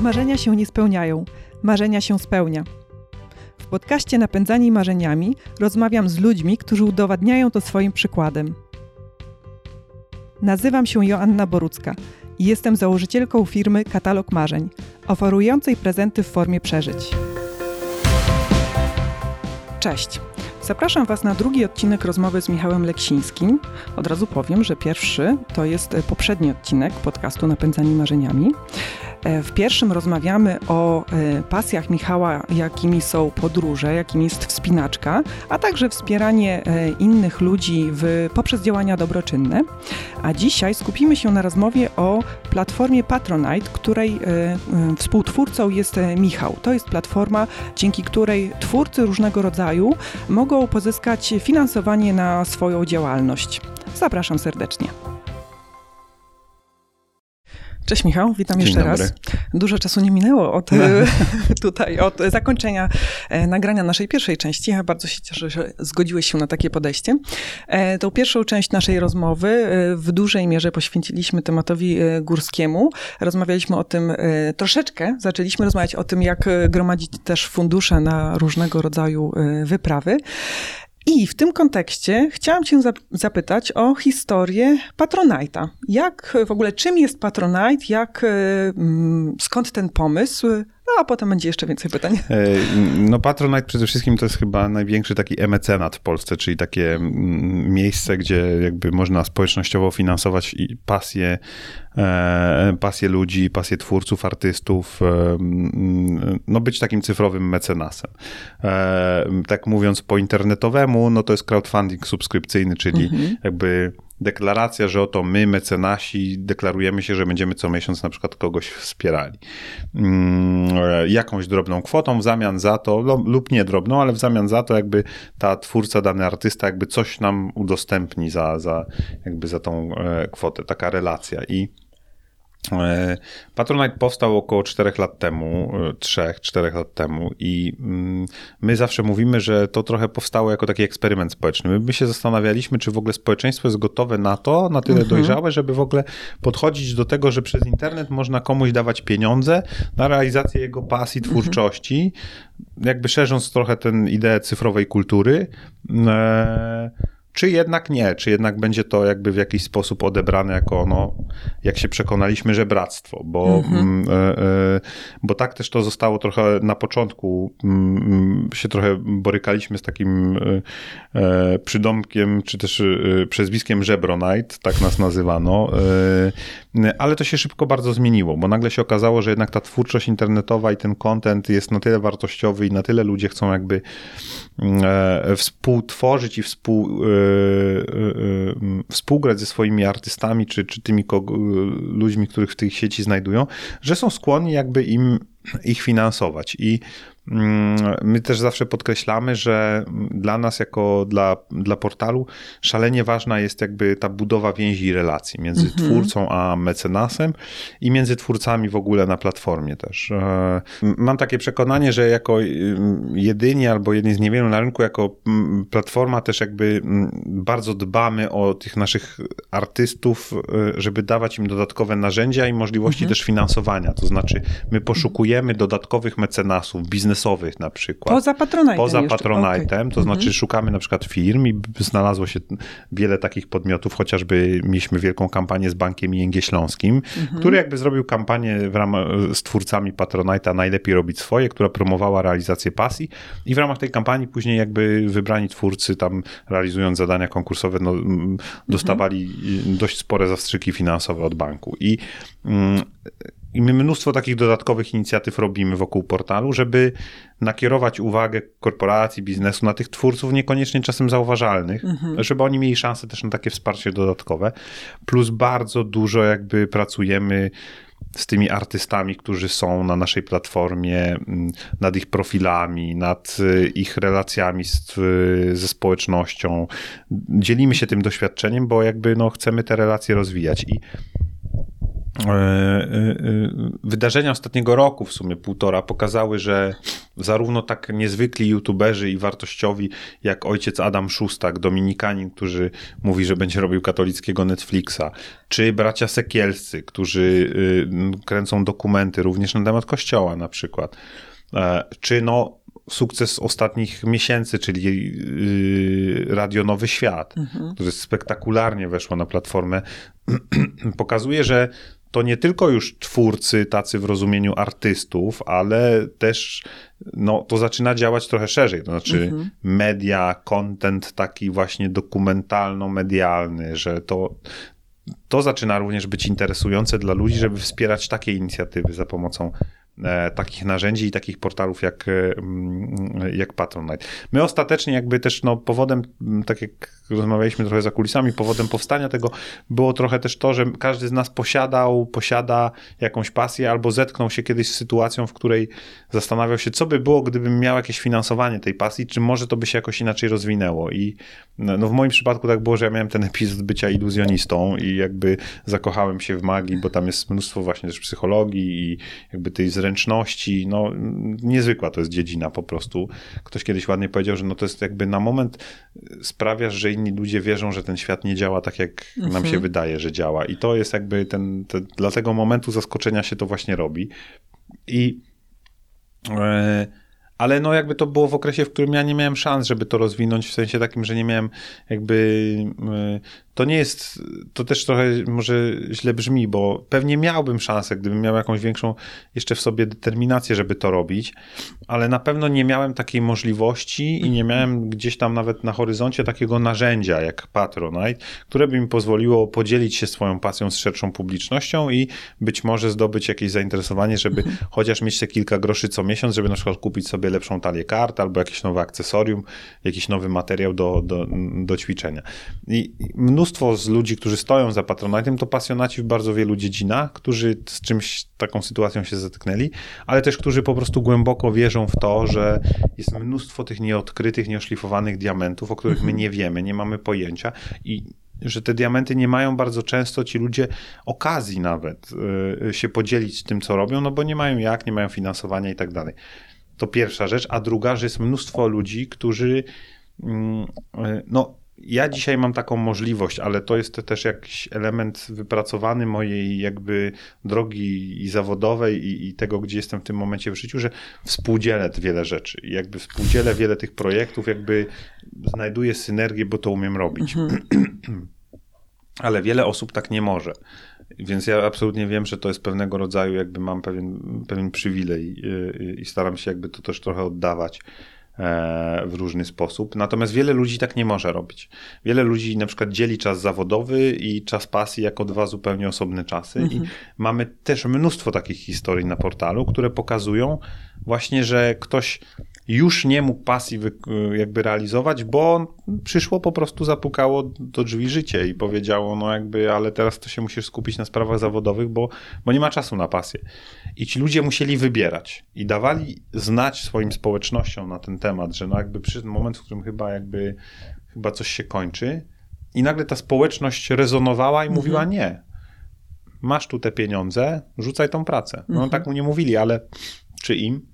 Marzenia się nie spełniają, marzenia się spełnia. W podcaście Napędzani Marzeniami rozmawiam z ludźmi, którzy udowadniają to swoim przykładem. Nazywam się Joanna Borucka i jestem założycielką firmy Katalog Marzeń, oferującej prezenty w formie przeżyć. Cześć! Zapraszam Was na drugi odcinek rozmowy z Michałem Leksińskim. Od razu powiem, że pierwszy to jest poprzedni odcinek podcastu Napędzani Marzeniami. E, w pierwszym rozmawiamy o e, pasjach Michała, jakimi są podróże, jakim jest wspinaczka, a także wspieranie e, innych ludzi w, poprzez działania dobroczynne. A dzisiaj skupimy się na rozmowie o platformie Patronite, której współtwórcą jest Michał. To jest platforma, dzięki której twórcy różnego rodzaju mogą pozyskać finansowanie na swoją działalność. Zapraszam serdecznie. Cześć Michał, witam Dzień jeszcze dobry. raz. Dużo czasu nie minęło od tutaj, od zakończenia e, nagrania naszej pierwszej części. Ja bardzo się cieszę, że zgodziłeś się na takie podejście. E, tą pierwszą część naszej rozmowy e, w dużej mierze poświęciliśmy tematowi górskiemu. Rozmawialiśmy o tym troszeczkę, zaczęliśmy rozmawiać o tym, jak gromadzić też fundusze na różnego rodzaju wyprawy. I w tym kontekście chciałam Cię zapytać o historię Patronite'a. Jak w ogóle, czym jest Patronite, jak, mm, skąd ten pomysł? A potem będzie jeszcze więcej pytań. E, no Patronite przede wszystkim to jest chyba największy taki emecenat w Polsce, czyli takie mm, miejsce, gdzie jakby można społecznościowo finansować pasję, e, pasję ludzi, pasję twórców, artystów, e, mm, no być takim cyfrowym mecenasem. Tak mówiąc po internetowemu, no to jest crowdfunding subskrypcyjny, czyli mhm. jakby deklaracja, że oto my, mecenasi, deklarujemy się, że będziemy co miesiąc na przykład kogoś wspierali. Mm, jakąś drobną kwotą w zamian za to, lub nie drobną, ale w zamian za to jakby ta twórca, dany artysta jakby coś nam udostępni za, za, jakby za tą e, kwotę. Taka relacja. I Patronite powstał około 4 lat temu, 3-4 e, lat temu i mm, my zawsze mówimy, że to trochę powstało jako taki eksperyment społeczny. My się zastanawialiśmy, czy w ogóle społeczeństwo jest gotowe na to, na tyle mhm. dojrzałe, żeby w ogóle podchodzić do tego, że przez internet można komuś dawać pieniądze na realizację jego pasji, mhm. twórczości, mhm. jakby szerząc trochę tę ideę cyfrowej kultury. E, czy jednak nie, czy jednak będzie to jakby w jakiś sposób odebrane jako, no, jak się przekonaliśmy, że bractwo, bo, mhm. mm, e, e, bo tak też to zostało trochę na początku, mm się trochę borykaliśmy z takim e, e przydomkiem, czy też e, przezwiskiem Żebronite, tak nas nazywano, ale to się szybko bardzo zmieniło, bo nagle się okazało, że jednak ta twórczość internetowa i ten content jest na tyle wartościowy i na tyle ludzie chcą jakby mm, współtworzyć i współ Y, y, y, współgrać ze swoimi artystami, czy, czy tymi ludźmi, których w tej sieci znajdują, że są skłonni jakby im ich finansować. I my też zawsze podkreślamy, że dla nas, jako dla, dla portalu, szalenie ważna jest jakby ta budowa więzi i relacji między mhm. twórcą a mecenasem i między twórcami w ogóle na platformie też. E, mam takie przekonanie, że jako jedyni albo jedni z niewielu na rynku, jako platforma też jakby bardzo dbamy o tych naszych artystów, e, żeby dawać im dodatkowe narzędzia i możliwości mhm. też finansowania. To znaczy, my poszukujemy dodatkowych mecenasów biznesowych na przykład. Poza Patronite'em Poza Patronite'em, okay. to znaczy mhm. szukamy na przykład firm i znalazło się wiele takich podmiotów, chociażby mieliśmy wielką kampanię z Bankiem ING Śląskim, mhm. który jakby zrobił kampanię w ramach, z twórcami Patronite'a Najlepiej robić swoje, która promowała realizację pasji i w ramach tej kampanii później jakby wybrani twórcy tam realizując zadania konkursowe no, dostawali mhm. dość spore zastrzyki finansowe od banku i mm, i my mnóstwo takich dodatkowych inicjatyw robimy wokół portalu, żeby nakierować uwagę korporacji, biznesu na tych twórców niekoniecznie czasem zauważalnych, mhm. żeby oni mieli szansę też na takie wsparcie dodatkowe. Plus bardzo dużo jakby pracujemy z tymi artystami, którzy są na naszej platformie, mm, nad ich profilami, nad y, ich relacjami z, ze społecznością. Dzielimy się tym doświadczeniem, bo jakby no, chcemy te relacje rozwijać. I wydarzenia ostatniego roku, w sumie półtora, pokazały, że zarówno tak niezwykli youtuberzy i wartościowi, jak ojciec Adam Szustak, dominikanin, który mówi, że będzie robił katolickiego Netflixa, czy bracia Sekielscy, którzy kręcą dokumenty również na temat kościoła na przykład, czy no sukces ostatnich miesięcy, czyli Radio Nowy Świat, mhm. który spektakularnie weszło na platformę, pokazuje, że to nie tylko już twórcy, tacy w rozumieniu artystów, ale też no, to zaczyna działać trochę szerzej. To znaczy mhm. media, content taki właśnie dokumentalno-medialny, że to, to zaczyna również być interesujące dla ludzi, żeby wspierać takie inicjatywy za pomocą takich narzędzi i takich portalów jak, e, mm, jak Patronite. My ostatecznie jakby też no, powodem, tak jak rozmawialiśmy trochę za kulisami, powodem powstania tego było trochę też to, że każdy z nas posiadał, posiada jakąś pasję albo zetknął się kiedyś z sytuacją, w której zastanawiał się, co by było, gdybym miał jakieś finansowanie tej pasji, czy może to by się jakoś inaczej rozwinęło. I no, w moim przypadku tak było, że ja miałem ten epizod bycia iluzjonistą i jakby zakochałem się w magii, bo tam jest mnóstwo właśnie też psychologii i jakby tej zręczności zręczności, no niezwykła to jest dziedzina po prostu. Ktoś kiedyś ładnie powiedział, że no to jest jakby na moment sprawiasz, że inni ludzie wierzą, że ten świat nie działa tak, jak mhm. nam się mhm. wydaje, że działa. I to jest jakby ten, te, dla tego momentu zaskoczenia się to właśnie robi. I e, ale no jakby to było w okresie, w którym ja nie miałem szans, żeby to rozwinąć, w sensie takim, że nie miałem jakby e, to nie jest, to też trochę może źle brzmi, bo pewnie miałbym szansę, gdybym miał jakąś większą jeszcze w sobie determinację, żeby to robić, ale na pewno nie miałem takiej możliwości i nie miałem gdzieś tam nawet na horyzoncie takiego narzędzia jak Patronite, które by mi pozwoliło podzielić się swoją pasją z szerszą publicznością i być może zdobyć jakieś zainteresowanie, żeby chociaż mieć te kilka groszy co miesiąc, żeby na przykład kupić sobie lepszą talię kart albo jakieś nowe akcesorium, jakiś nowy materiał do, do, do ćwiczenia. I mnóstwo z ludzi, którzy stoją za Patronite'em, to pasjonaci w bardzo wielu dziedzinach, którzy z czymś, taką sytuacją się zetknęli, ale też którzy po prostu głęboko wierzą w to, że jest mnóstwo tych nieodkrytych, nieoszlifowanych diamentów, o których my mhm. nie wiemy, nie mamy pojęcia i że te diamenty nie mają bardzo często ci ludzie okazji nawet y, się podzielić tym, co robią, no bo nie mają jak, nie mają finansowania i tak dalej. To pierwsza rzecz, a druga, że jest mnóstwo ludzi, którzy mm, y, no, ja dzisiaj mam taką możliwość, ale to jest też jakiś element wypracowany mojej jakby drogi i zawodowej i, i, tego, gdzie jestem w tym momencie w życiu, że współdzielę wiele rzeczy. Jakby współdzielę wiele tych projektów, jakby znajduję synergię, bo to umiem robić. Mhm. ale wiele osób tak nie może. Więc ja absolutnie wiem, że to jest pewnego rodzaju, jakby mam pewien, pewien przywilej i, i staram się jakby to też trochę oddawać. E, w różny sposób. Natomiast wiele ludzi tak nie może robić. Wiele ludzi na przykład dzieli czas zawodowy i czas pasji jako dwa zupełnie osobne czasy. Mhm. I mamy też mnóstwo takich historii na portalu, które pokazują właśnie, że ktoś już nie mógł pasji jakby realizować, bo przyszło po prostu, zapukało do drzwi życie i powiedziało, no jakby, ale teraz to się musisz skupić na sprawach zawodowych, bo, bo nie ma czasu na pasję. I ci ludzie musieli wybierać i dawali znać swoim społecznościom na ten temat, że no jakby przyszedł moment, w którym chyba jakby, chyba coś się kończy i nagle ta społeczność rezonowała i mhm. mówiła nie. Masz tu te pieniądze, rzucaj tą pracę. No mhm. tak mu nie mówili, ale czy im?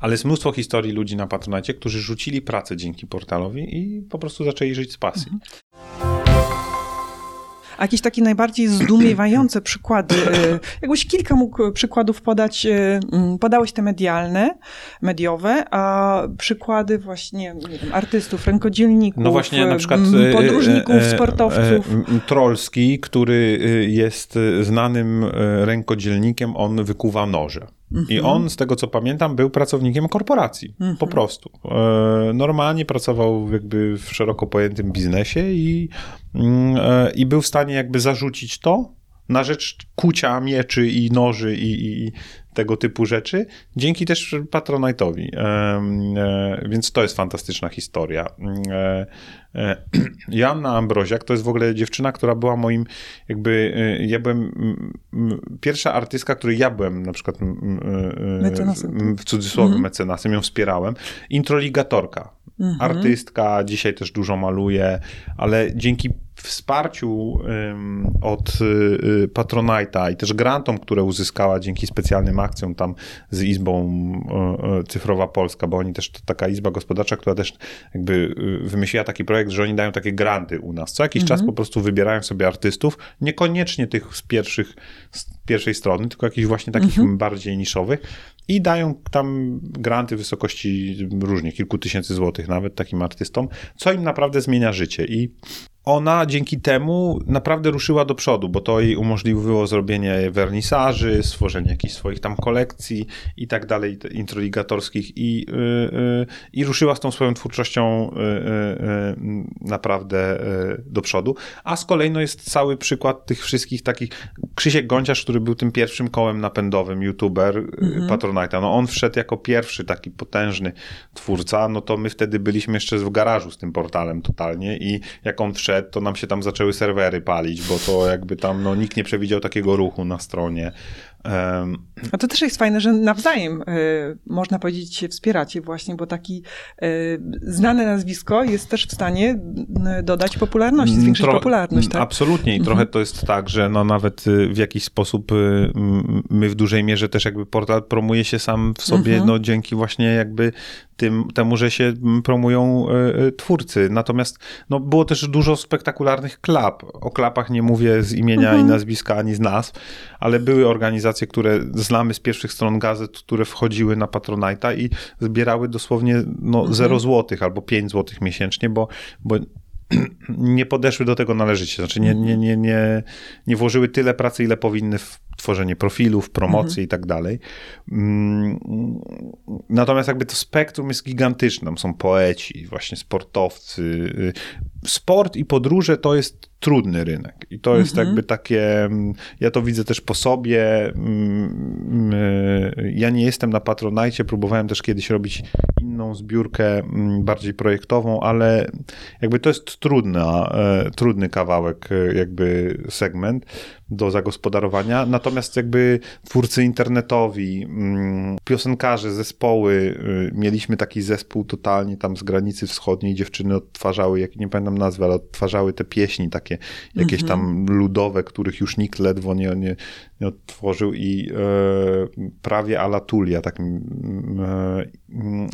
Ale jest mnóstwo historii ludzi na patronacie, którzy rzucili pracę dzięki portalowi i po prostu zaczęli żyć z pasji. Mhm. A jakieś takie najbardziej zdumiewające przykłady, y, jakbyś kilka mógł przykładów podać, y, mm, podałeś te medialne, mediowe, a przykłady właśnie nie wiem, artystów, rękodzielników, no właśnie, na przykład, y, podróżników, sportowców. Trolski, który jest znanym rękodzielnikiem, on wykuwa noże. I mhm. on, z tego co pamiętam, był pracownikiem korporacji. Po mhm. prostu. E, normalnie pracował jakby w szeroko pojętym biznesie i, mm, e, i był w stanie jakby zarzucić to na rzecz kucia mieczy i noży i, i tego typu rzeczy, dzięki też Patronite'owi. E, więc to jest fantastyczna historia. E, e, Joanna Ambroziak to jest w ogóle dziewczyna, która była moim jakby, ja byłem pierwsza artystka, której ja byłem na przykład mecenasem. w cudzysłowie mhm. mecenasem, ją wspierałem. Introligatorka. Mhm. Artystka, dzisiaj też dużo maluje, ale dzięki wsparciu od Patronite'a i też grantom, które uzyskała dzięki specjalnym akcjom tam z Izbą Cyfrowa Polska, bo oni też, to taka izba gospodarcza, która też jakby wymyśliła taki projekt, że oni dają takie granty u nas. Co jakiś mhm. czas po prostu wybierają sobie artystów, niekoniecznie tych z pierwszych, z pierwszej strony, tylko jakichś właśnie takich mhm. bardziej niszowych i dają tam granty w wysokości różnych, kilku tysięcy złotych nawet takim artystom, co im naprawdę zmienia życie i ona dzięki temu naprawdę ruszyła do przodu, bo to jej umożliwiło zrobienie wernisaży, stworzenie jakichś swoich tam kolekcji i tak dalej, introligatorskich i, yy, i ruszyła z tą swoją twórczością yy, naprawdę do przodu. A z kolei no, jest cały przykład tych wszystkich takich, Krzysiek Gąciarz, który był tym pierwszym kołem napędowym, youtuber mhm. Patronite'a, no on wszedł jako pierwszy taki potężny twórca, no to my wtedy byliśmy jeszcze w garażu z tym portalem totalnie i jak on wszedł, to nam się tam zaczęły serwery palić, bo to jakby tam no, nikt nie przewidział takiego ruchu na stronie. A to też jest fajne, że nawzajem y, można powiedzieć się wspieracie właśnie, bo taki y, znane nazwisko jest też w stanie y, dodać popularności, zwiększyć Tro popularność. Tak? Absolutnie i mhm. trochę to jest tak, że no nawet w jakiś sposób my w dużej mierze też jakby portal promuje się sam w sobie mhm. no dzięki właśnie jakby tym, temu, że się promują twórcy. Natomiast no, było też dużo spektakularnych klap. O klapach nie mówię z imienia mhm. i nazwiska ani z nas, ale były organizacje organizacje, które znamy z pierwszych stron gazet, które wchodziły na Patronite'a i zbierały dosłownie no, mhm. 0 złotych albo 5 złotych miesięcznie, bo, bo nie podeszły do tego należycie. Znaczy nie, nie, nie, nie, nie włożyły tyle pracy, ile powinny w tworzenie profilów, promocje i tak dalej. Mm, natomiast jakby to spektrum jest gigantyczne. Są poeci, właśnie sportowcy. Y, sport i podróże to jest trudny rynek. I to jest mhm. jakby takie, mm, ja to widzę też po sobie. Mm, y, ja nie jestem na Patronite, próbowałem też kiedyś robić zbiórkę, bardziej projektową, ale jakby to jest trudna, e, trudny kawałek, e, jakby segment do zagospodarowania. Natomiast jakby twórcy internetowi, mm, piosenkarze, zespoły, y, mieliśmy taki zespół totalnie tam z granicy wschodniej, dziewczyny odtwarzały, jak nie pamiętam nazwy, ale odtwarzały te pieśni takie, jakieś tam mhm. ludowe, których już nikt ledwo nie, nie, nie odtworzył i e, prawie Alatulia, tak e,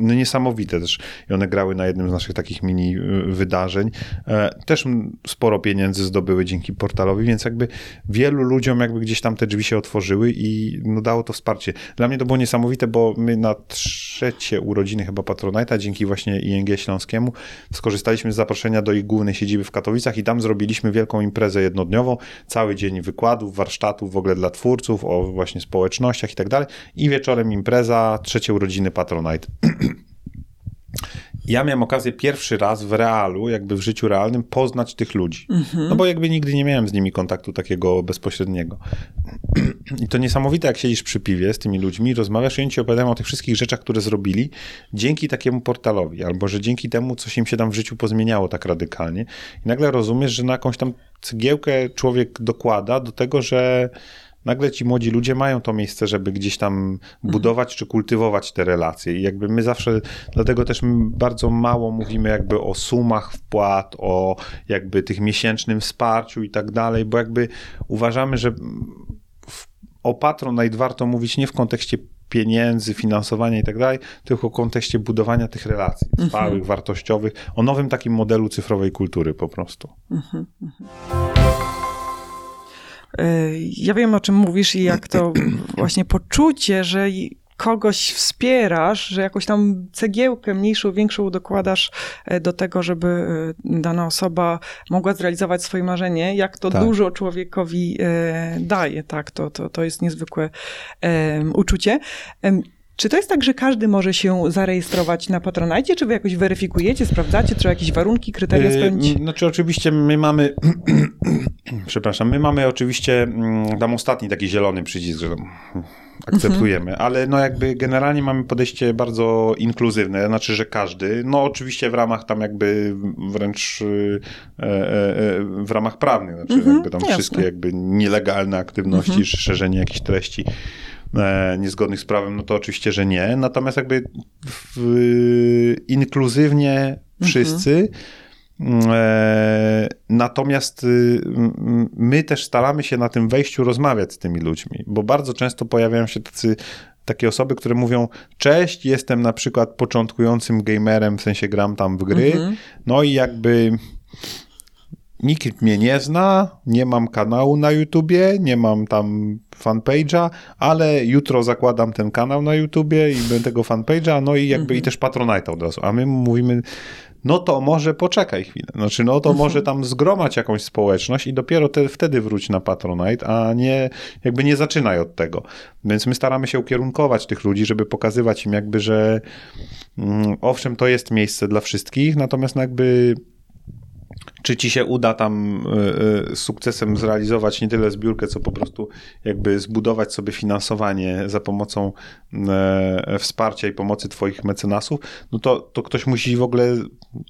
no niesamowite też. I one grały na jednym z naszych takich mini e, wydarzeń. E, też sporo pieniędzy zdobyły dzięki portalowi, więc jakby wielu ludziom jakby gdzieś tam te drzwi się otworzyły i no, dało to wsparcie. Dla mnie to było niesamowite, bo my na trzecie urodziny chyba Patronite'a, dzięki właśnie ING Śląskiemu, skorzystaliśmy z zaproszenia do ich głównej siedziby w Katowicach i tam zrobiliśmy wielką imprezę jednodniową, cały dzień wykładów, warsztatów w ogóle dla twórców, o właśnie społecznościach i tak dalej i wieczorem impreza, trzecie urodziny Patronite. ja miałem okazję pierwszy raz w realu, jakby w życiu realnym, poznać tych ludzi. Mhm. No bo jakby nigdy nie miałem z nimi kontaktu takiego bezpośredniego. I to niesamowite, jak siedzisz przy piwie z tymi ludźmi, rozmawiasz i oni ci opowiadają o tych wszystkich rzeczach, które zrobili dzięki takiemu portalowi, albo że dzięki temu, coś im się tam w życiu pozmieniało tak radykalnie. I nagle rozumiesz, że na jakąś tam cegiełkę człowiek dokłada do tego, że nagle ci młodzi ludzie mają to miejsce, żeby gdzieś tam budować czy kultywować te relacje. I jakby my zawsze, dlatego też bardzo mało mówimy jakby o sumach wpłat, o jakby tych miesięcznym wsparciu i tak dalej, bo jakby uważamy, że o Patronite warto mówić nie w kontekście pieniędzy, finansowania i tak dalej, tylko w kontekście budowania tych relacji mhm. trwałych, wartościowych, o nowym takim modelu cyfrowej kultury po prostu. Mhm, mhm. E, ja wiem, o czym mówisz i jak to właśnie poczucie, że kogoś wspierasz, że jakąś tam cegiełkę mniejszą, większą dokładasz e, do tego, żeby e, dana osoba mogła zrealizować swoje marzenie, jak to tak. dużo człowiekowi daje, tak, to, to, to jest niezwykłe uczucie. Czy to jest tak, że każdy może się zarejestrować na Patronite, czy wy jakoś weryfikujecie, sprawdzacie, trzeba jakieś warunki, kryteria yy, spełnić? Znaczy oczywiście my mamy, przepraszam, my mamy oczywiście mm, tam ostatni taki zielony przycisk, że tam akceptujemy, mhm. ale no jakby generalnie mamy podejście bardzo inkluzywne, znaczy, że każdy, no oczywiście w ramach tam jakby wręcz e, e, e w ramach prawnych, znaczy mhm, jakby tam jasne. wszystkie jakby nielegalne aktywności, mhm. szerzenie jakichś treści niezgodnych z prawem, no to oczywiście, że nie. Natomiast jakby w, inkluzywnie wszyscy. Mhm. E, natomiast y, my też staramy się na tym wejściu rozmawiać z tymi ludźmi, bo bardzo często pojawiają się tacy takie osoby, które mówią: Cześć, jestem na przykład początkującym gamerem, w sensie gram tam w gry. Mhm. No i jakby nikt mnie nie zna, nie mam kanału na YouTubie, nie mam tam fanpage'a, ale jutro zakładam ten kanał na YouTubie i będę tego fanpage'a, no i jakby mhm. i też Patronite'a od razu. A my mówimy, no to może poczekaj chwilę. Znaczy, no to mhm. może tam zgromać jakąś społeczność i dopiero te, wtedy wróć na Patronite, a nie, jakby nie zaczynaj od tego. Więc my staramy się ukierunkować tych ludzi, żeby pokazywać im jakby, że mm, owszem, to jest miejsce dla wszystkich, natomiast no jakby czy ci się uda tam z e, sukcesem zrealizować nie tyle zbiórkę, co po prostu jakby zbudować sobie finansowanie za pomocą e, wsparcia i pomocy twoich mecenasów, no to, to ktoś musi w ogóle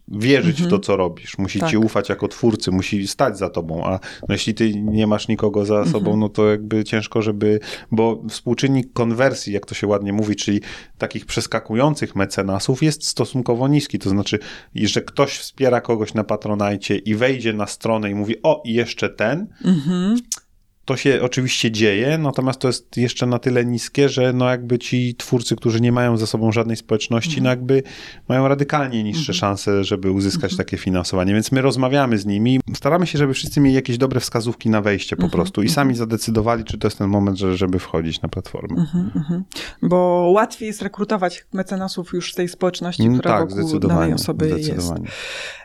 wierzyć mhm. w to, mhm. co robisz, musi tak. ci ufać jako twórcy, musi stać za tobą, a no jeśli ty nie masz nikogo za sobą, mhm. no to jakby ciężko, żeby, bo współczynnik konwersji, jak to się ładnie mówi, czyli takich przeskakujących mecenasów jest stosunkowo niski, to znaczy, że ktoś wspiera kogoś na Patronajcie i wejdzie na stronę i mówi, o, i jeszcze ten, mhm. To się oczywiście dzieje, natomiast to jest jeszcze na tyle niskie, że no jakby ci twórcy, którzy nie mają za sobą żadnej społeczności, mhm. no jakby mają radykalnie niższe mhm. szanse, żeby uzyskać mhm. takie finansowanie. Więc my rozmawiamy z nimi, staramy się, żeby wszyscy mieli jakieś dobre wskazówki na wejście po mhm. prostu i sami mhm. zadecydowali, czy to jest ten moment, że, żeby wchodzić na platformę. Mhm, Bo łatwiej jest rekrutować mecenasów już z tej społeczności, mm, która tak, wokół danej osoby jest.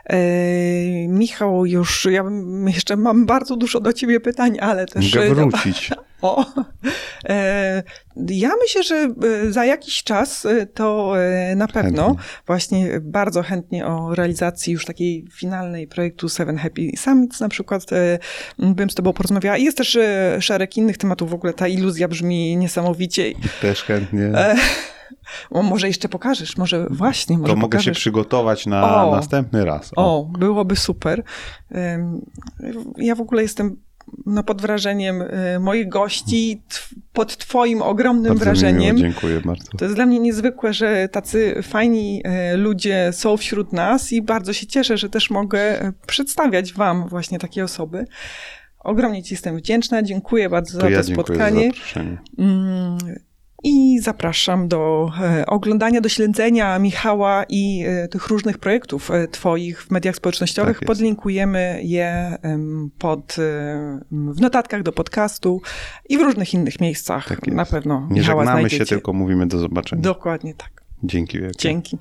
E, Michał, już ja jeszcze mam bardzo dużo do ciebie pytań, ale też mogę wrócić. O, e, ja myślę, że e, za jakiś czas e, to na pewno chętnie. właśnie bardzo chętnie o realizacji już takiej finalnej projektu Seven Happy Summits na przykład bym z tobą porozmawiała. Jest też szereg innych tematów, w ogóle ta iluzja brzmi niesamowicie. Też chętnie. O, może jeszcze pokażesz, może właśnie. Może to mogę pokażesz. się przygotować na o, następny raz. O. o, byłoby super. Ja w ogóle jestem no, pod wrażeniem y, moich gości, pod Twoim ogromnym bardzo wrażeniem. Miło, dziękuję bardzo. To jest dla mnie niezwykłe, że tacy fajni y, ludzie są wśród nas i bardzo się cieszę, że też mogę y, przedstawiać Wam właśnie takie osoby. Ogromnie Ci jestem wdzięczna. Dziękuję bardzo to za ja to spotkanie. Za i zapraszam do e, oglądania, do śledzenia Michała i e, tych różnych projektów e, Twoich w mediach społecznościowych. Tak Podlinkujemy je pod, w notatkach do podcastu i w różnych innych miejscach. Tak Na pewno Nie Michała żegnamy znajdziecie. się, tylko mówimy do zobaczenia. Dokładnie tak. Dzięki wielkie. Dzięki.